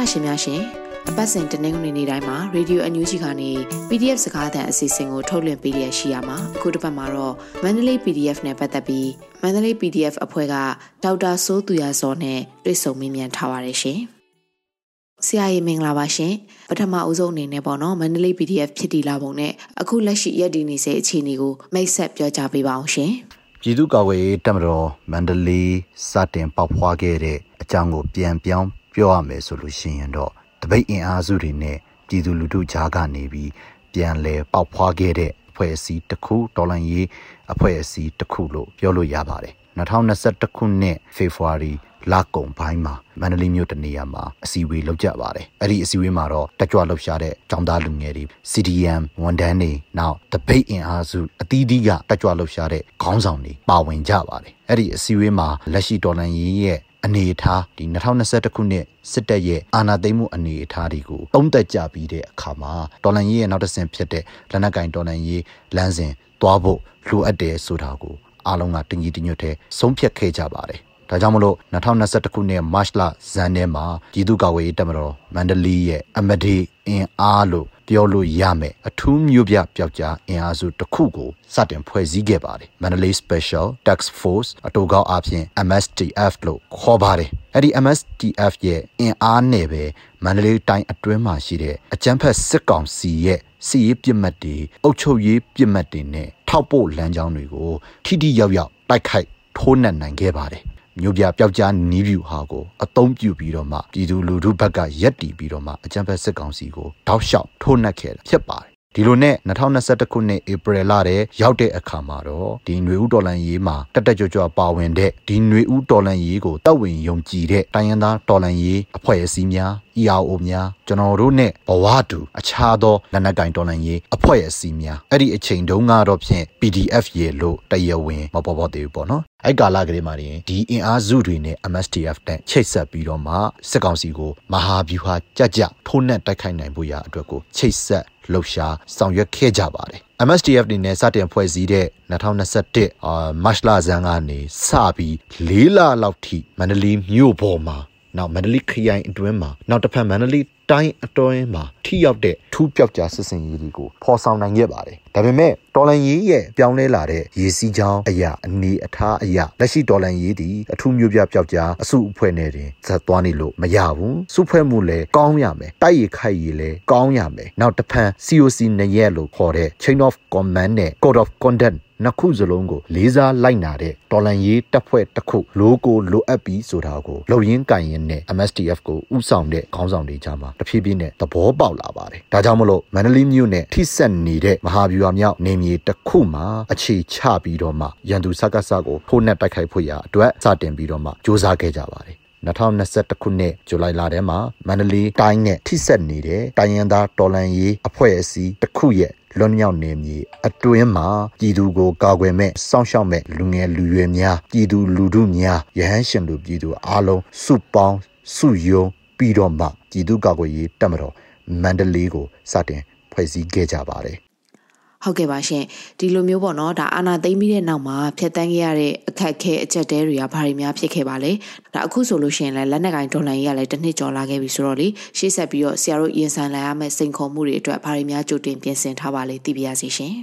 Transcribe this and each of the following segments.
တာရှင်များရှင်အပတ်စဉ်တနင်္ဂနွေနေ့တိုင်းမှာ Radio အန်ယူဂျီကနေ PDF စကားသံအစီအစဉ်ကိုထုတ်လွှင့်ပေးရရှိရမှာအခုတစ်ပတ်မှာတော့ Mandalay PDF နဲ့ပတ်သက်ပြီး Mandalay PDF အဖွဲ့ကဒေါက်တာစိုးသူရစောနဲ့တွေ့ဆုံမေးမြန်းထားပါတယ်ရှင်ဆရာကြီးမင်္ဂလာပါရှင်ပထမအဦးဆုံးအနေနဲ့ပေါ့နော် Mandalay PDF ဖြစ်တည်လာပုံနဲ့အခုလက်ရှိရည်တည်နေစေအခြေအနေကိုမိတ်ဆက်ပြောကြားပေးပါအောင်ရှင်ပြည်သူ့ကာကွယ်ရေးတပ်မတော်မန္တလေးစတင်ပေါက်ဖွားခဲ့တဲ့အကြောင်းကိုပြန်ပြောင်း ပြောရမယ်ဆိုလို့ရှိရင်တော့တပိတ်အင်အားစုတွေနဲ့ပြည်သူလူထုကြားကနေပြီးပြန်လဲပေါက်ဖွားခဲ့တဲ့အဖွဲ့အစည်းတစ်ခုဒေါ်လာရေးအဖွဲ့အစည်းတစ်ခုလို့ပြောလို့ရပါတယ်2021ခုနှစ်ဖေဖော်ဝါရီလကုံပိုင်းမှာမန္တလေးမြို့တနေရာမှာအစည်းအဝေးလုပ်ကြပါတယ်အဲ့ဒီအစည်းအဝေးမှာတော့တက်ကြွလှုပ်ရှားတဲ့ចောင်းသားလူငယ်တွေ CDM ဝန်ထမ်းတွေနောက်တပိတ်အင်အားစုအသီးသီးကတက်ကြွလှုပ်ရှားတဲ့ခေါင်းဆောင်တွေပါဝင်ကြပါတယ်အဲ့ဒီအစည်းအဝေးမှာလက်ရှိတော်လှန်ရေးရဲ့ အနေအထားဒီ2021ခုနှစ်စစ်တပ်ရဲ့အာဏာသိမ်းမှုအနေအထားတွေကိုတုံးသက်ကြပြီးတဲ့အခါမှာတော်လန်ရေးရဲ့နောက်တစ်ဆင့်ဖြစ်တဲ့လက်နက်ကင်တော်လန်ရေးလမ်းစဉ်သွားဖို့လိုအပ်တယ်ဆိုတာကိုအားလုံးကတင်ကြီးတညွတ်တဲ့ဆုံးဖြတ်ခဲ့ကြပါတယ်ဒါကြောင့်မလို့2021ခုနှစ်မတ်လဇန်ထဲမှာပြည်သူ့ကာကွယ်ရေးတပ်မတော်မန္တလေးရဲ့အမဒီအင်အားလို့ ပြောလို့ရမယ်အထူးမျိုးပြပျောက်ကြားအင်အားစုတစ်ခုကိုစတင်ဖွဲ့စည်းခဲ့ပါတယ် Mandalay Special Task Force အတူကောက်အဖြစ် MSTF လို့ခေါ်ပါတယ်အဲ့ဒီ MSTF ရဲ့အင်အားနဲ့ပဲမန္တလေးတိုင်းအတွင်းမှာရှိတဲ့အကြမ်းဖက်စစ်ကောင်စီရဲ့စီရေးပြစ်မှတ်တွေအုပ်ချုပ်ရေးပြစ်မှတ်တွေနဲ့ထောက်ပို့လမ်းကြောင်းတွေကိုထိထိရောက်ရောက်တိုက်ခိုက်ထိုးနှက်နိုင်ခဲ့ပါတယ် မြို့ပြပျောက်ကြားနီးဗျူဟာကိုအသုံးပြုပြီးတော့မှပြည်သူလူထုဘက်ကရက်တီပြီးတော့မှအကြံဖက်စစ်ကောင်စီကိုတောက်လျှောက်ထိုးနှက်ခဲ့တာဖြစ်ပါတယ် ဒီလိုနဲ့2021ခုနှစ်ဧပြီလထဲရောက်တဲ့အခါမှာတော့ဒီຫນွေဦးတော်လန်ရေးမှာတက်တက်ကြွကြွပါဝင်တဲ့ဒီຫນွေဦးတော်လန်ရေးကိုတပ်ဝင်ယုံကြည်တဲ့တိုင်းရင်းသားတော်လန်ရေးအဖွဲ့အစည်းများ ERO များကျွန်တော်တို့နဲ့ဘဝတူအခြားသောလက်နက်ကင်တော်လှန်ရေးအဖွဲ့အစည်းများအဲ့ဒီအချိန်တုန်းကတော့ဖြင့် PDF ရေလို့တရားဝင်မပေါ်ပေါ်သေးဘူးပေါ့နော်အဲ့ကာလကလေးမှာဒီအင်အားစုတွေနဲ့ MSTF နဲ့ချိတ်ဆက်ပြီးတော့မှစစ်ကောင်စီကိုမဟာဗျူဟာကြကြထိုးနှက်တိုက်ခိုက်နိုင်ဖို့ရာအတွက်ကိုချိတ်ဆက် လှုပ်ရှားဆောင်ရွက်ခဲ့ကြပါတယ် MSTF နေနဲ့စတင်ဖွဲ့စည်းတဲ့2021အာမတ်လဇန်ကနေစပြီး၄လလောက်ထိမန္တလေးမြို့ပေါ်မှာ နောက်မန္တလေးခရိုင်အတွင်းမှာနောက်တစ်ဖက်မန္တလေးတိုင်းအတွင်းမှာထိရောက်တဲ့ထူးပြောက်ကြားစစ်စင်ရေးတွေကိုဖော်ဆောင်နိုင်ခဲ့ပါတယ်။ဒါပေမဲ့တော်လန်ရေးရဲ့ပြောင်းလဲလာတဲ့ရေစီးချောင်းအရာအနေအထားအရာလက်ရှိတော်လန်ရေးဒီအထူးမျိုးပြပြောက်ကြားအစုအဖွဲ့နဲ့တင်ဇက်သွားနေလို့မရဘူး။စုဖွဲ့မှုလည်းကောင်းရမယ်။တိုက်ရခိုက်ရလည်းကောင်းရမယ်။နောက်တစ်ဖက် COC နှစ်ရက်လို့ခေါ်တဲ့ Chain of Command နဲ့ Code of Conduct နှစ်ခုစလုံးကိုလေးစားလိုက်နာတဲ့တော်လန်ရေးတပ်ဖွဲ့တစ်ခုလိုကိုလိုအပ်ပြီးဆိုတာကိုလုံရင်းကန်ရင်နဲ့ MSTF ကိုဥဆောင်တဲ့ခေါင်းဆောင်တွေကြားမှာတဖြည်းဖြည်းနဲ့သဘောပေါက်လာပါတယ်။ဒါကြောင့်မလို့မန္တလေးမြို့နဲ့ထိစပ်နေတဲ့မဟာဗျူဟာမြောက်နေမြေတစ်ခုမှာအခြေချပြီးတော့မှရန်သူစကားစကိုဖိုးနဲ့တိုက်ခိုက်ဖို့ရာအတွက်စတင်ပြီးတော့မှစ조사ခဲ့ကြပါတယ် 2021ခုနှစ်ဇူလိုင်လထဲမှာမန္တလေးတိုင်းနဲ့ထိစပ်နေတဲ့တိုင်းရင်းသားတော်လှန်ရေးအဖွဲ့အစည်းတစ်ခုရဲ့လွန်မြောက်နေမြေအတွင်းမှာပြည်သူကိုကာကွယ်မဲ့စောင့်ရှောက်မဲ့လူငယ်လူရွယ်များပြည်သူလူထုများရဟန်းရှင်လူပြည်သူအားလုံးစုပေါင်းစုယုံပြီးတော့မှပြည်သူကာကွယ်ရေးတပ်မတော်မန္တလေးကိုစတင်ဖွဲ့စည်းခဲ့ကြပါတယ် ဟုတ်ကဲ့ပါရှင်ဒီလိုမျိုးပေါ့နော်ဒါအာနာသိမ့်ပြီးတဲ့နောက်မှာဖျက်တမ်းခဲ့ရတဲ့အခက်ခဲအချက်တဲတွေကဘာတွေများဖြစ်ခဲ့ပါလဲဒါအခုဆိုလို့ရှိရင်လည်းလက်နက်ကင်ဒေါ်လာကြီးကလည်းတစ်နှစ်ကျော်လာခဲ့ပြီဆိုတော့လေရှေ့ဆက်ပြီးတော့ဆရာတို့ရင်ဆိုင်လာရမယ့်စိန်ခေါ်မှုတွေအတွက်ဘာတွေများကြိုတင်ပြင်ဆင်ထားပါလဲသိပါရစေရှင်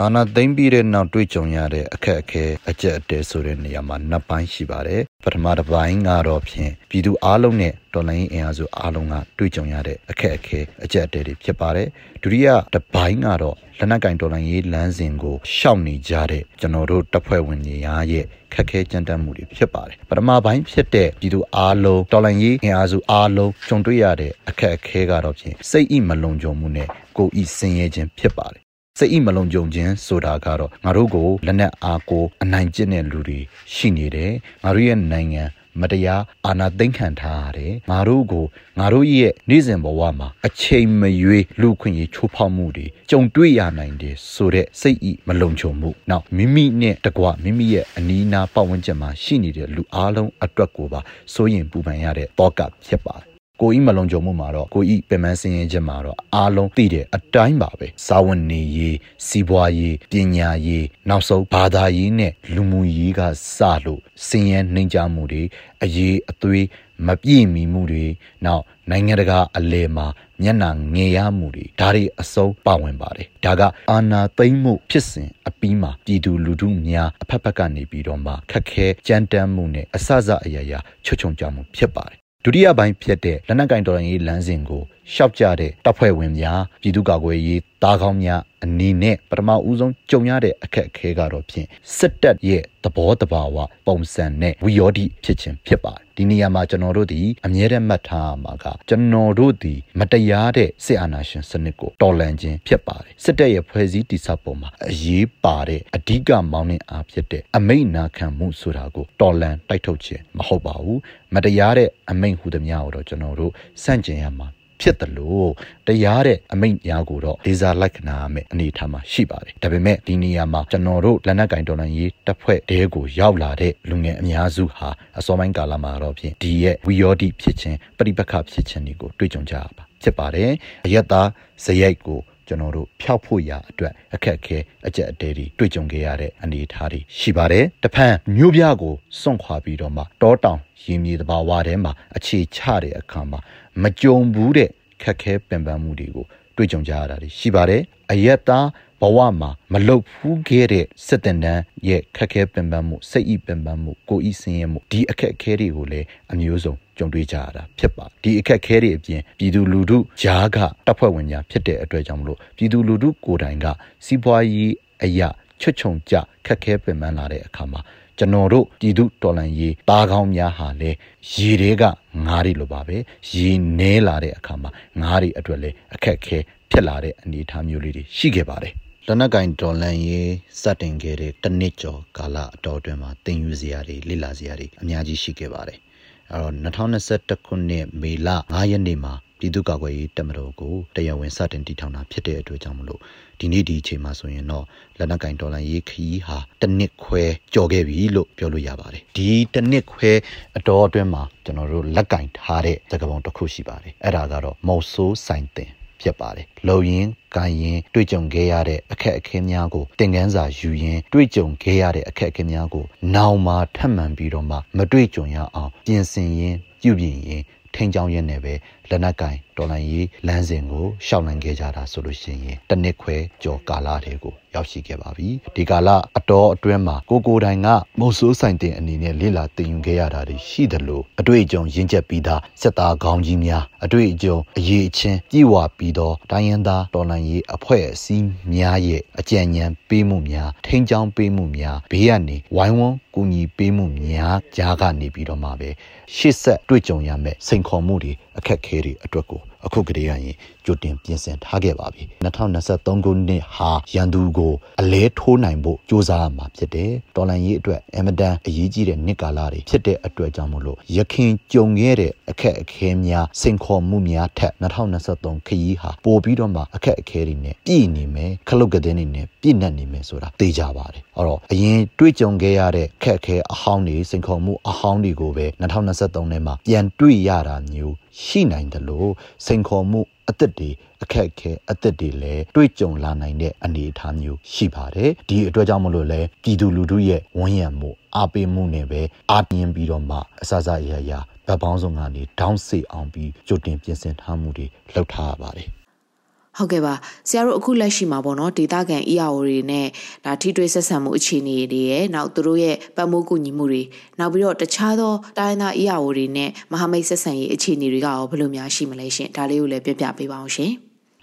အာနာသိမ့်ပြီးတဲ့နောက်တွေ့ကြုံရတဲ့အခက်အခဲအကျက်အတဲဆိုတဲ့နေရာမှာနှစ်ပိုင်းရှိပါတယ် ပထမတစ်ပိုင်းကတော့ဖြင့်ပြည်သူအားလုံးနဲ့တော်လိုင်းအင်အားစုအားလုံးကတွေ့ကြုံရတဲ့အခက်အခဲအကျက်အတဲတွေဖြစ်ပါတယ်ဒုတိယတစ်ပိုင်းကတော့လက်နက်ကင်တော်လိုင်းရေးလမ်းစဉ်ကိုရှောက်နေကြတဲ့ကျွန်တော်တို့တပ်ဖွဲ့ဝင်တွေရဲ့ခက်ခဲကြမ်းတမ်းမှုတွေဖြစ်ပါတယ်ပထမပိုင်းဖြစ်တဲ့ပြည်သူအားလုံးတော်လိုင်းရေးအင်အားစုအားလုံးကြုံတွေ့ရတဲ့အခက်အခဲကတော့ဖြင့်စိတ်ဣမလုံခြုံမှုနဲ့ကိုယ်ဤဆင်းရဲခြင်းဖြစ်ပါတယ် စိတ်ဣမလုံးကြုံခြင်းဆိုတာကတော့ငါတို့ကိုလက်နက်အားကိုအနိုင်ကျင့်တဲ့လူတွေရှိနေတယ်ငါတို့ရဲ့နိုင်ငံမတရားအာဏာသိမ်းခံထားရတယ်ငါတို့ကိုငါတို့ရဲ့နေ့စဉ်ဘဝမှာအချိန်မရွေးလူခွင့်ရေးချိုးဖောက်မှုတွေကြုံတွေ့ရနိုင်တယ်ဆိုတဲ့စိတ်ဤမလုံခြုံမှုနောက်မိမိနဲ့တကွမိမိရဲ့အနီးအနားပတ်ဝန်းကျင်မှာရှိနေတဲ့လူအလုံးအတွက်ကိုပါစိုးရင်ပူပန်ရတဲ့တောကဖြစ်ပါတယ် ကိုဤမလုံခြုံမှုမှာတော့ကိုဤပင်မစင်းရင်ချက်မှာတော့အားလုံးသိတဲ့အတိုင်းပါပဲစာဝန်နေရေးစီးပွားရေးပညာရေးနောက်ဆုံးဘာသာရေးနဲ့လူမှုရေးကစလို့စင်ရဲနှိမ်ကြမှုတွေအရေးအသွေးမပြည့်မီမှုတွေနောက်နိုင်ငံတကာအလဲမှာမျက်နှာငယ်ရမှုတွေဒါတွေအစုံပါဝင်ပါတယ်ဒါကအာနာသိမ့်မှုဖြစ်စဉ်အပြီးမှာပြည်သူလူထုများအဖက်ဖက်ကနေပြီးတော့မှခက်ခဲကြမ်းတမ်းမှုနဲ့အဆအဆအရာရာချွတ်ချုံကြမှုဖြစ်ပါတယ် ဒုတိယပိုင်းဖြစ်တဲ့လက်နက်ကင်တော်ရင်ရေးလမ်းစဉ်ကိုရှောက်ကြတဲ့တပ်ဖွဲ့ဝင်များပြည်သူ့ကာကွယ်ရေးတားကောင်းများအနေနဲ့ပထမဦးဆုံးကြုံရတဲ့အခက်အခဲကတော့ဖြင့်စစ်တပ်ရဲ့သဘောတဘာဝပုံစံနဲ့ဝီယောဒီဖြစ်ခြင်းဖြစ်ပါတယ်ဒီနေရာမှာကျွန်တော်တို့ဒီအမြဲတမ်းမှတ်ထားမှာကကျွန်တော်တို့ဒီမတရားတဲ့စစ်အာဏာရှင်စနစ်ကိုတော်လှန်ခြင်းဖြစ်ပါတယ်စစ်တပ်ရဲ့ဖွဲ့စည်းတည်ဆောက်ပုံမှာအရေးပါတဲ့အဓိကမောင်းနှင်အားဖြစ်တဲ့အမိန့်နာခံမှုဆိုတာကိုတော်လှန်တိုက်ထုတ်ခြင်းမဟုတ်ပါဘူးမတရားတဲ့အမိန့်ဟူသည်များကိုတော့ကျွန်တော်တို့စန့်ကျင်ရမှာ ဖြစ်တယ်လို့တရားတဲ့အမိန့်များကိုတော့ဒေဇာလိုက်ခနာမဲ့အနေထားမှာရှိပါတယ်ဒါပေမဲ့ဒီနေရာမှာကျွန်တော်တို့လက်နက်ကင်တော်လှန်ရေးတပ်ဖွဲ့တဲကိုရောက်လာတဲ့လူငယ်အများစုဟာအစောပိုင်းကာလမှာတော့ဖြင့်ဒီရဲ့ဝီယောဒီဖြစ်ခြင်းပရိပခဖြစ်ခြင်းတွေကိုတွေ့ကြုံကြရပါဖြစ်ပါတယ်အယက်သားဇယိုက်ကို ကျွန်တော်တို့ဖျောက်ဖို့ရာအတွက်အခက်အခဲအကြက်အတဲတွေတွေ့ကြုံခဲ့ရတဲ့အနေအထားတွေရှိပါတယ်။တဖန်မြို့ပြကိုစွန့်ခွာပြီးတော့မှတောတောင်ရင်မြေတဘာဝထဲမှာအခြေချတဲ့အခါမှာမကြုံဘူးတဲ့ခက်ခဲပင်ပန်းမှုတွေကိုတွေ့ကြုံကြရတာရှိပါတယ်။ အယက်သားဘဝမှာမလုတ်ဖူးခဲ့တဲ့စစ်တန်တန်းရဲ့ခက်ခဲပင်ပန်းမှုစိတ်ဤပင်ပန်းမှုကိုဤဆင်းရဲမှုဒီအခက်အခဲတွေကိုလည်းအမျိုးစုံကြုံတွေ့ကြရတာဖြစ်ပါဒီအခက်အခဲတွေအပြင်ပြည်သူလူထုဂျားကတပ်ဖွဲ့ဝင်များဖြစ်တဲ့အတွက်ကြောင့်မလို့ပြည်သူလူထုကိုယ်တိုင်ကစီးပွားရေးအရာချွတ်ချုံကြခက်ခဲပင်ပန်းလာတဲ့အခါမှာကျွန်တော်တို့ပြည်သူတော်လှန်ရေးတားကောင်းများဟာလေရေတွေကငားတွေလိုပါပဲရေနဲလာတဲ့အခါမှာငားတွေအတွက်လည်းအခက်ခဲ ဖြစ်လာတဲ့အနေအထားမျိုးလေးတွေရှိခဲ့ပါတယ်လက်နက်ကင်ဒေါ်လန်ရေးစတင်ခဲ့တဲ့တနစ်ကျော်ကာလအတော်အတွင်းမှာတင်ယူစရာတွေလိလာစရာတွေအများကြီးရှိခဲ့ပါတယ်။အဲတော့2021ခုနှစ်မေလ9ရက်နေ့မှာပြည်သူ့ကာကွယ်ရေးတပ်မတော်ကိုတရားဝင်စတင်တည်ထောင်တာဖြစ်တဲ့အတွက်ကြောင့်မလို့ဒီနေ့ဒီအချိန်မှာဆိုရင်တော့လက်နက်ကင်ဒေါ်လာရေးခီးဟာတနစ်ခွဲကြော်ခဲ့ပြီလို့ပြောလို့ရပါတယ်ဒီတနစ်ခွဲအတော်အတွင်းမှာကျွန်တော်တို့လက်ကင်ထားတဲ့သကပုံတစ်ခုရှိပါတယ်အဲ့ဒါကတော့မော်ဆိုးဆိုင်တင် ဖြစ်ပါတယ်။လုံရင်ကိုင်ရင်တွေ့ကြုံခဲ့ရတဲ့အခက်အခဲများကိုသင်ခန်းစာယူရင်တွေ့ကြုံခဲ့ရတဲ့အခက်အခဲများကိုနောင်မှာထပ်မံပြီးတော့မှမတွေ့ကြုံရအောင်ပြင်ဆင်ရင်ပြုပြင်ရင်ထိန်းချောင်းရင်းနဲ့ပဲလက်နက်ကင်တော်လန်ရေးလမ်းစဉ်ကိုရှောက်လန်းခဲ့ကြတာဆိုလို့ရှိရင်တနစ်ခွဲကြော်ကာလတွေကို ရောက်ရှိခဲ့ပါပြီဒီကာလအတော်အတွင်းမှာကိုကိုတိုင်ကမုတ်ဆိုးဆိုင်တင်အနေနဲ့လေ့လာသင်ယူခဲ့ရတာတွေရှိတယ်လို့အတွေ့အကြုံရင့်ကျက်ပြီးသားစက်သားခေါင်းကြီးများအတွေ့အကြုံအရေးအချင်းပြည့်ဝပြီးသောတိုင်းရင်းသားတော်လန်ရေးအဖွဲ့အစည်းများရဲ့အကြံဉာဏ်ပေးမှုများထိန်းချောင်းပေးမှုများဘေးကနေဝိုင်းဝန်းကူညီပေးမှုများကြားကနေပြီးတော့မှပဲရှေ့ဆက်တွေ့ကြုံရမယ်စိန်ခေါ်မှုတွေအခက်ခဲတွေအတွက်ကိုအခုကတည်းကရင်ကြိုတင်ပြင်ဆင်ထားခဲ့ပါပြီ2023ခုနှစ်ဟာရန်သူကိုအလဲထိုးနိုင်ဖို့စ조사ရမှာဖြစ်တယ်တော်လန်ရေးအတွက်အမတန်အရေးကြီးတဲ့နှစ်ကာလတွေဖြစ်တဲ့အတွက်ကြောင့်မလို့ရခင်ကြုံခဲ့တဲ့အခက်အခဲများစိန်ခေါ်မှုများထက်2023ခရီးဟာပိုပြီးတော့မှအခက်အခဲတွေနဲ့ပြည်နေမယ်ခလုတ်ကတဲ့နေနဲ့ပြည့်နှက်နေမယ်ဆိုတာသိကြပါတယ်အဲ့တော့အရင်တွေ့ကြုံခဲ့ရတဲ့ခက်အခဲအဟောင်းတွေစိန်ခေါ်မှုအဟောင်းတွေကိုပဲ2023ထဲမှာပြန်တွေ့ရတာမျိုးရှိနိုင်တယ်လို့စိန်ခေါ်မှုအသက်တွေအခက်အခဲအသက်တွေလည်းတွေ့ကြုံလာနိုင်တဲ့အနေအထားမျိုးရှိပါတယ်ဒီအတွက်ကြောင့်မလို့လဲပြည်သူလူထုရဲ့ဝန်ရံမှုအားပေးမှုနဲ့ပဲအားပြင်းပြီးတော့မှအစစအရာရာဗတ်ပေါင်းစုံကနေဒေါင်းစေအောင်ပြီးကြိုတင်ပြင်ဆင်ထားမှုတွေလုပ်ထားရပါတယ် ဟုတ်ကဲ့ပါဆရာတို့အခုလက်ရှိမှာပေါ့နော်ဒေတာကန် EAO တွေနဲ့ဒါထိတွေ့ဆက်ဆံမှုအခြေအနေတွေရဲ့နောက်သူတို့ရဲ့ပတ်မိုးကူညီမှုတွေနောက်ပြီးတော့တခြားသောတိုင်းသား EAO တွေနဲ့မဟာမိတ်ဆက်ဆံရေးအခြေအနေတွေကရောဘယ်လိုများရှိမလဲရှင်ဒါလေးကိုလည်းပြပြပေးပါအောင်ရှင်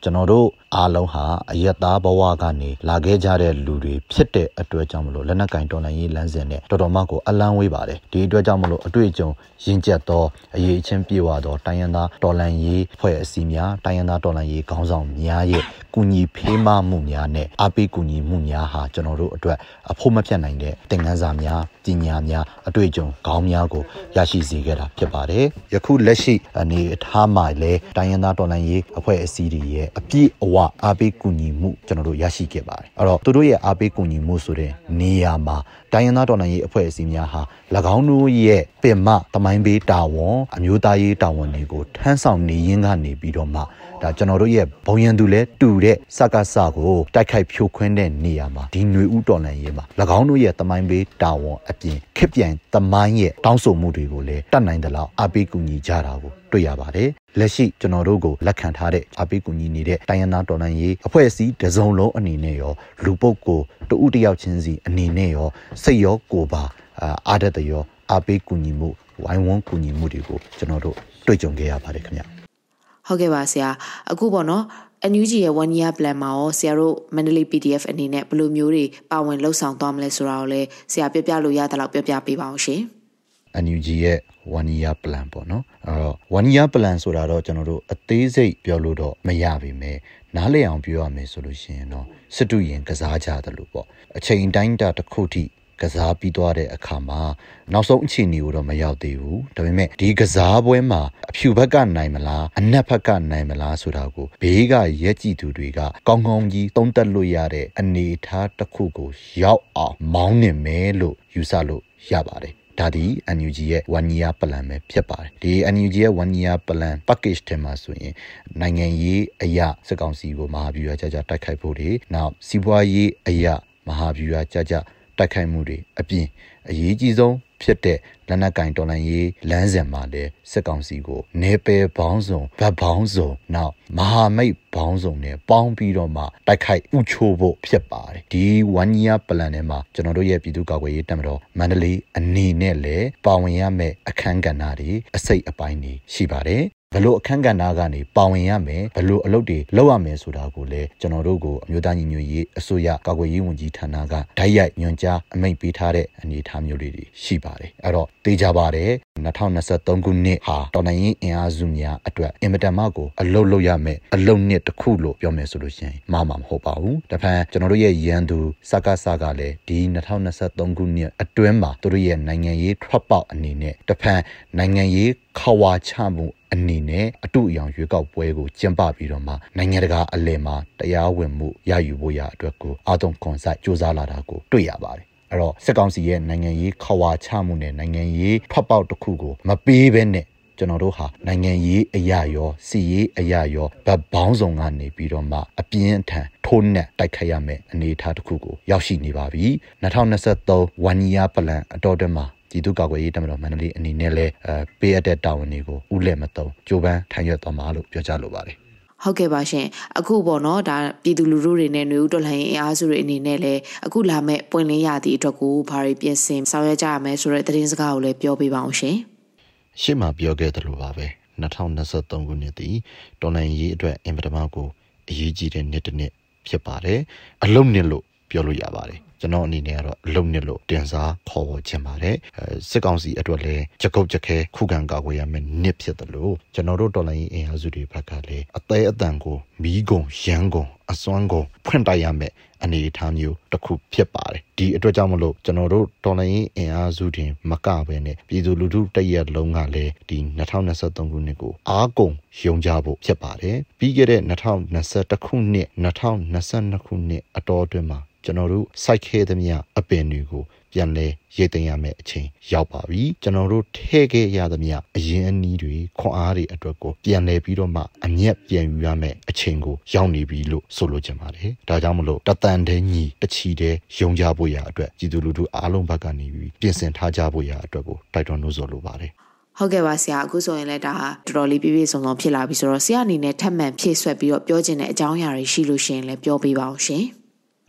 ကျွန်တော်တို့အားလုံးဟာအယက်သားဘဝကနေလာခဲ့ကြတဲ့လူတွေဖြစ်တဲ့အတွက်ကြောင့်မလို့လက်နက်ကင်တော်လှန်ရေးလမ်းစဉ်နဲ့တော်တော်မှကိုအလန်းဝေးပါတယ်ဒီအတွက်ကြောင့်မလို့အတွေ့အကြုံရင့်ကျက်သောအရေးအချင်းပြေဝသောတိုင်းရင်းသားတော်လှန်ရေးဖွဲ့အစည်းများတိုင်းရင်းသားတော်လှန်ရေးခေါင်းဆောင်များရဲ့ကူညီဖေးမမှုများနဲ့အားပေးကူညီမှုများဟာကျွန်တော်တို့အတွက်အဖို့မပြတ်နိုင်တဲ့သင်ခန်းစာများပညာများအတွေ့အကြုံခေါင်းများကိုရရှိစေခဲ့တာဖြစ်ပါတယ်ယခုလက်ရှိအနေအထားမှာလည်းတိုင်းရင်းသားတော်လှန်ရေးအဖွဲ့အစည်းတွေရဲ့လည်းအပြည့်အဝအားပေးကူညီမှုကျွန်တော်တို့ရရှိခဲ့ပါတယ်အဲ့တော့သူတို့ရဲ့အားပေးကူညီမှုဆိုတဲ့နေရာမှာတိုင်းရင်းသားတော်လှန်ရေးအဖွဲ့အစည်းများဟာ၎င်းတို့ရဲ့ပင်မတမိုင်းဘေးတာဝန်အမျိုးသားရေးတာဝန်တွေကိုထမ်းဆောင်နေရင်းကနေပြီးတော့မှဒါကျွန်တော်တို့ရဲ့ဘုံရန်သူလဲတူတဲ့စကားစကိုတိုက်ခိုက်ဖြိုခွင်းတဲ့နေရာမှာဒီຫນွေဥတော်လှန်ရေးမှာ၎င်းတို့ရဲ့တမိုင်းဘေးတာဝန်အပြင်ခစ်ပြန်တမိုင်းရဲ့တောင်းဆိုမှုတွေကိုလည်းတတ်နိုင်သလောက်အားပေးကူညီကြတာကိုတွေ့ရပါတယ်လက်ရှိကျွန်တော်တို့ကိုလက်ခံထားတဲ့အားပေးကူညီနေတဲ့တိုင်းရင်းသားတော်လှန်ရေးအဖွဲ့အစည်းတစုံလုံးအနေနဲ့ရောလူပုဂ္ဂိုလ်တဦးတယောက်ချင်းစီအနေနဲ့ရောစိတ်ရောကိုယ်ပါအားတတ်ရောအားပေးကူညီမှုဝိုင်းဝန်းကူညီမှုတွေကိုကျွန်တော်တို့တွေ့ကြုံခဲ့ရပါတယ်ခင်ဗျဟုတ်ကဲ့ပါဆရာအခုပေါ့နော် NUG ရဲ့ one year plan မှာရောဆရာတို့ Mandalay PDF အနေနဲ့ဘယ်လိုမျိုးတွေပါဝင်လှုပ်ဆောင်သွားမလဲဆိုတာကိုလည်းဆရာပြပြလို့ရတဲ့လောက်ပြပြပေးပါအောင်ရှင် NUG ရဲ့ one year plan ပေါ့နော်အဲ့တော့ one year plan ဆိုတာတော့ကျွန်တော်တို့အသေးစိတ်ပြောလို့တော့မရပါပဲနားလည်အောင်ပြောရမယ်ဆိုလို့ရှိရင်တော့စစ်တူရင်ကစားကြတယ်လို့ပေါ့အချိန်တိုင်းတာတစ်ခုထိကစားပြီးသွားတဲ့အခါမှာနောက်ဆုံးအခြေအနေကိုတော့မရောက်သေးဘူးဒါပေမဲ့ဒီကစားပွဲမှာအဖြူဘက်ကနိုင်မလားအနက်ဘက်ကနိုင်မလားဆိုတာကိုဘေးကရက်ကြည့်သူတွေကကောင်းကောင်းကြီးသုံးသပ်လို့ရတဲ့အနေအထားတစ်ခုကိုရောက်အောင်မောင်းနေမယ်လို့ယူဆလို့ရပါတယ် ဒါဒီ NUG ရဲ့ one year plan ပဲဖြစ်ပါတယ်ဒီ NUG ရဲ့ one year plan package ထဲမှာဆိုရင်နိုင်ငံရေးအရာစကောင်စီကိုမဟာဗျူဟာကြကြတိုက်ခိုက်ဖို့တွေနောက်စီးပွားရေးအရာမဟာဗျူဟာကြကြ တိုက်ခိုက်မှုတွေအပြင်အရေးကြီးဆုံးဖြစ်တဲ့လက်နက်ကင်တော်လှန်ရေးလမ်းစဉ်မှာလည်းစစ်ကောင်စီကိုနေပယ်ဘောင်းစုံဗတ်ဘောင်းစုံနောက်မဟာမိတ်ဘောင်းစုံနဲ့ပေါင်းပြီးတော့မှတိုက်ခိုက်ဥချိုးဖို့ဖြစ်ပါတယ်ဒီ one year plan ထဲမှာကျွန်တော်တို့ရဲ့ပြည်သူ့ကာကွယ်ရေးတပ်မတော်မန္တလေးအနေနဲ့လည်းပါဝင်ရမယ့်အခန်းကဏ္ဍတွေအစိတ်အပိုင်းတွေရှိပါတယ် ဘလို့အခန်းကဏ္ဍကနေပါဝင်ရမယ်ဘလို့အလုပ်တွေလုပ်ရမယ်ဆိုတာကိုလည်းကျွန်တော်တို့ကိုအမျိုးသားညီညွတ်ရေးအစိုးရကာကွယ်ရေးဝန်ကြီးဌာနကဓာတ်ရိုက်ညွှန်ကြားအမိန့်ပေးထားတဲ့အနေအထားမျိုးလေးတွေရှိပါတယ်အဲ့တော့သိကြပါတယ်2023ခုနှစ်ဟာတော်နိုင်ရင်အင်အားစုများအတွက်အင်မတန်မှကိုအလုပ်လုပ်ရမယ်အလုပ်နှစ်တစ်ခုလို့ပြောမယ်ဆိုလို့ရှိရင်မှားမှာမဟုတ်ပါဘူးတဖန်ကျွန်တော်တို့ရဲ့ရန်သူစကားစကားလည်းဒီ2023ခုနှစ်အတွင်းမှာတို့ရဲ့နိုင်ငံရေးထွက်ပေါက်အနေနဲ့တဖန်နိုင်ငံရေးခဝါချမှု အနေနဲ့အတူအယောင်ရွေးကောက်ပွဲကိုကျင်းပပြီးတော့မှနိုင်ငံတကာအလယ်မှာတရားဝင်မှုရယူဖို့ရအတွက်ကိုအာတုံကွန်ဆိုင်စ조사လာတာကိုတွေ့ရပါတယ်အဲ့တော့စစ်ကောင်စီရဲ့နိုင်ငံရေးခဝါချမှုနဲ့နိုင်ငံရေးထွက်ပေါက်တစ်ခုကိုမပေးဘဲနဲ့ကျွန်တော်တို့ဟာနိုင်ငံရေးအရာရောစီရေးအရာရောဗတ်ပေါင်းစုံကနေပြီးတော့မှအပြင်းထန်ထိုးနှက်တိုက်ခိုက်ရမယ့်အနေအထားတစ်ခုကိုရောက်ရှိနေပါပြီ2023 one year plan အတော်တည်းမှာ ပြည်သူ့ကာကွယ်ရေးတပ်မတော်မန္တလေးအနေနဲ့လည်းအဲပေးအပ်တဲ့တာဝန်တွေကိုဥလက်မတုံကြိုးပမ်းထမ်းရွက်သွားမှာလို့ပြောကြားလိုပါတယ်ဟုတ်ကဲ့ပါရှင်အခုပေါ့နော်ဒါပြည်သူလူထုတွေနဲ့ຫນွေဦးတော်လှန်ရေးအားစုတွေအနေနဲ့လည်းအခုလာမဲ့ပွင့်လင်းရသည့်အတွက်ကိုဘာတွေပြင်ဆင်ဆောင်ရွက်ကြရမယ်ဆိုတဲ့သတင်းစကားကိုလည်းပြောပြပါအောင်ရှင်ရှေ့မှာပြောခဲ့သလိုပါပဲ2023ခုနှစ်တည်တော်လှန်ရေးအတွက်အင်ပထမကိုအရေးကြီးတဲ့နှစ်တစ်နှစ်ဖြစ်ပါတယ်အလုံးနှစ်လို့ပြောလို့ရပါတယ် ကျွန်တော်အနေနဲ့ကတော့အလုံးနှစ်လို့တင်စားခေါ်ပေါ်ခြင်းပါတယ်စစ်ကောင်စီအတွက်လည်းကြကုတ်ကြခဲခုခံကာကွယ်ရမယ့်နှစ်ဖြစ်တယ်လို့ကျွန်တော်တို့တော်လိုင်းအင်အားစုတွေဘက်ကလည်းအသေးအတန်ကိုမီးကုံရန်ကုံအစွမ်းကုံဖွင့်တိုက်ရမယ့်အနေအထားမျိုးတစ်ခုဖြစ်ပါတယ်ဒီအတွက်ကြောင့်မလို့ကျွန်တော်တို့တော်လိုင်းအင်အားစုတွေမကဘဲနဲ့ပြည်သူလူထုတရက်လုံးကလည်းဒီ2023ခုနှစ်ကိုအားကုန်ယုံကြဖို့ဖြစ်ပါတယ်ပြီးခဲ့တဲ့2021ခုနှစ်2022ခုနှစ်အတော်အတွင်းမှာကျွန်တော်တို့စိုက်ခဲ့သမျှအပင်တွေကိုပြန်လဲရိတ်သိမ်းရမယ့်အချိန်ရောက်ပါပြီကျွန်တော်တို့ထဲခဲ့ရသမျှအရင်အနည်းတွေခွန်အားတွေအတွက်ကိုပြန်လဲပြီးတော့မှအမျက်ပြန်ယူရမယ့်အချိန်ကိုရောက်နေပြီလို့ဆိုလိုချင်ပါတယ်ဒါကြောင့်မလို့တတန်တဲ့ညီတချီတဲ့ယုံကြဖို့ရအတွက်ကြည်သူလူထုအားလုံးဘက်ကနေပြီးပြင်ဆင်ထားကြဖို့ရအတွက်ကိုတိုက်တွန်းလို့ဆိုလိုပါတယ်ဟုတ်ကဲ့ပါဆရာအခုဆိုရင်လည်းဒါဟာတော်တော်လေးပြည့်ပြည့်စုံစုံဖြစ်လာပြီဆိုတော့ဆရာအနေနဲ့ထပ်မံဖြည့်ဆွက်ပြီးတော့ပြောချင်တဲ့အကြောင်းအရာတွေရှိလို့ရှိရင်လည်းပြောပေးပါအောင်ရှင်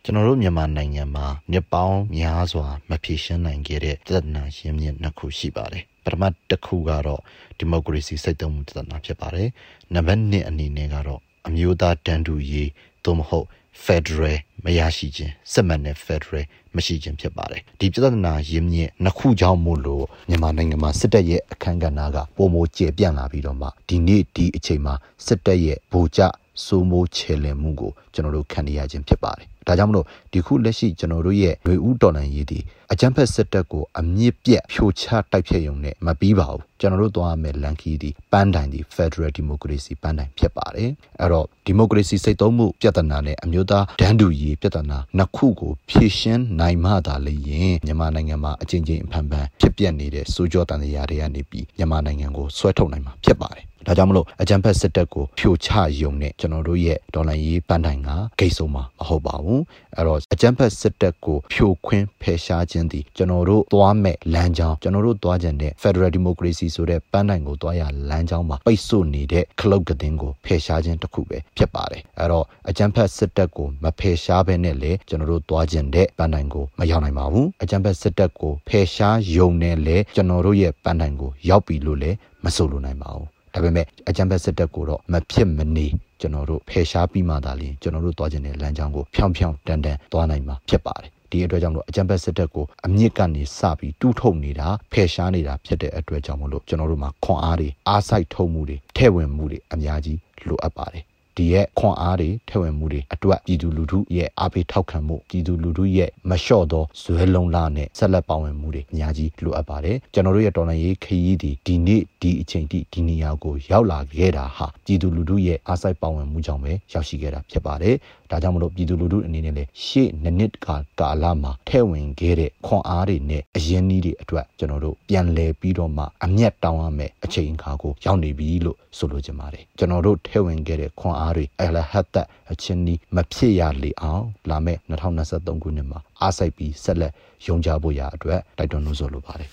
ကျွန်တော်တို့မြန်မာနိုင်ငံမှာနှစ်ပေါင်းများစွာမဖြေရှင်းနိုင်ခဲ့တဲ့ပြဿနာရင်းမြစ်နှစ်ခုရှိပါတယ်ပထမတစ်ခုကတော့ဒီမိုကရေစီစိတ်သုံးမှုပြဿနာဖြစ်ပါတယ်နံပါတ်2အနေနဲ့ကတော့အမျိုးသားတန်တူရေးသို့မဟုတ် Federal မရရှိခြင်းစစ်မှန်တဲ့ Federal မရှိခြင်းဖြစ်ပါတယ်ဒီပြဿနာရင်းမြစ်နှစ်ခုကြောင့်မို့လို့မြန်မာနိုင်ငံမှာစစ်တပ်ရဲ့အခမ်းကဏ္ဍကပုံမကျေပြန့်လာပြီးတော့မှဒီနေ့ဒီအချိန်မှာစစ်တပ်ရဲ့ဗိုလ်ကျစိုးမိုးချေလည်မှုကိုကျွန်တော်တို့ခံရခြင်းဖြစ်ပါတယ်ဒါကြောင့်မလို့ဒီခုလက်ရှိကျွန်တော်တို့ရဲ့ရွေဦးတော်လှန်ရေးဒီအကြမ်းဖက်စစ်တပ်ကိုအမြင့်ပြတ်ဖြိုချတိုက်ဖြတ်ရုံနဲ့မပြီးပါဘူးကျွန်တော်တို့သွားမယ်လန်ခီဒီပန်းတိုင်ဒီ Federal Democracy ပန်းတိုင်ဖြစ်ပါတယ်အဲ့တော့ Democracy စိတ်သုံးမှုပြဿနာနဲ့အမျိုးသားဒန်းတူရေးပြဿနာနှစ်ခုကိုဖြေရှင်းနိုင်မှသာလေရင်မြန်မာနိုင်ငံမှာအချင်းချင်းအဖန်ဖန်ဖြစ်ပျက်နေတဲ့စိုးကြောတန်တရားတွေကနေပြီးမြန်မာနိုင်ငံကိုဆွဲထုတ်နိုင်မှာဖြစ်ပါတယ်ဒါကြောင့်မလို့အကြံဖက်စစ်တပ်ကိုဖြိုချယုံနဲ့ကျွန်တော်တို့ရဲ့ဒေါ်လာရေးပန်းတိုင်ကဂိတ်ဆုံးမှာမဟုတ်ပါဘူးအဲ့တော့အကြံဖက်စစ်တပ်ကိုဖြိုခွင်းဖယ်ရှားခြင်းသည်ကျွန်တော်တို့သွားမဲ့လမ်းကြောင်းကျွန်တော်တို့သွားကြတဲ့ Federal Democracy ဆိုတဲ့ပန်းတိုင်ကိုသွားရလမ်းကြောင်းမှာပိတ်ဆို့နေတဲ့ခလုတ်ကတင်ကိုဖယ်ရှားခြင်းတစ်ခုပဲဖြစ်ပါတယ်အဲ့တော့အကြံဖက်စစ်တပ်ကိုမဖယ်ရှားဘဲနဲ့လေကျွန်တော်တို့သွားကြတဲ့ပန်းတိုင်ကိုမရောက်နိုင်ပါဘူးအကြံဖက်စစ်တပ်ကိုဖယ်ရှားယုံနဲ့လေကျွန်တော်တို့ရဲ့ပန်းတိုင်ကိုရောက်ပြီလို့လည်းမဆိုလိုနိုင်ပါဘူးဒါပေမဲ့အကြံဖက်စစ်တပ်ကိုတော့မဖြစ်မနေ ကျွန်တော်တို့ဖယ်ရှားပြီးမှသာလျှင်ကျွန်တော်တို့သွားခြင်းတဲ့လမ်းကြောင်းကိုဖြောင်းဖြောင်းတန်တန်သွားနိုင်မှာဖြစ်ပါတယ်ဒီအတွက်ကြောင့်မလို့အကြံဖက်စစ်တပ်ကိုအမြင့်ကနေစပြီးတူးထုတ်နေတာဖယ်ရှားနေတာဖြစ်တဲ့အတွက်ကြောင့်မလို့ကျွန်တော်တို့မှာခွန်အားတွေအားစိုက်ထုံမှုတွေထဲ့ဝင်မှုတွေအများကြီးလိုအပ်ပါတယ် ဒီရဲ့ခွန်အားတွေထည့်ဝင်မှုတွေအတွက်ပြည်သူလူထုရဲ့အားပေးထောက်ခံမှုပြည်သူလူထုရဲ့မလျှော့သောဇွဲလုံးလာနဲ့ဆက်လက်ပါဝင်မှုတွေအများကြီးလိုအပ်ပါတယ်ကျွန်တော်တို့ရဲ့တော်လှန်ရေးခရီးဒီဒီနေ့ဒီအချိန်ထိဒီနေရာကိုရောက်လာခဲ့တာဟာပြည်သူလူထုရဲ့အားစိုက်ပါဝင်မှုကြောင့်ပဲရောက်ရှိခဲ့တာဖြစ်ပါတယ်ဒါကြောင့်မလို့ပြည်သူလူထုအနေနဲ့လည်းရှေ့နှစ်နှစ်ကာကာလမှာထဲ့ဝင်ခဲ့တဲ့ခွန်အားတွေနဲ့အရင်းနှီးတွေအတွက်ကျွန်တော်တို့ပြန်လည်ပြီးတော့မှအမျက်တောင်းရမယ်အချိန်အခါကိုရောက်နေပြီလို့ဆိုလိုချင်ပါတယ်ကျွန်တော်တို့ထဲ့ဝင်ခဲ့တဲ့ခွန်အားတွေအလဟတ်တ်အချင်းဒီမဖြစ်ရလေအောင်လာမယ့်2023ခုနှစ်မှာအားစိုက်ပြီးဆက်လက်ယုံကြဖို့ရအတွက်တိုက်တွန်းလို့ဆိုလိုပါတယ်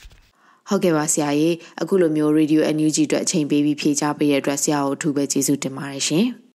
ဟုတ်ကဲ့ပါဆရာကြီးအခုလိုမျိုး Radio NUG အတွက်အချိန်ပေးပြီးဖြေချပေးတဲ့အတွက်ဆရာကိုအထူးပဲကျေးဇူးတင်ပါတယ်ရှင်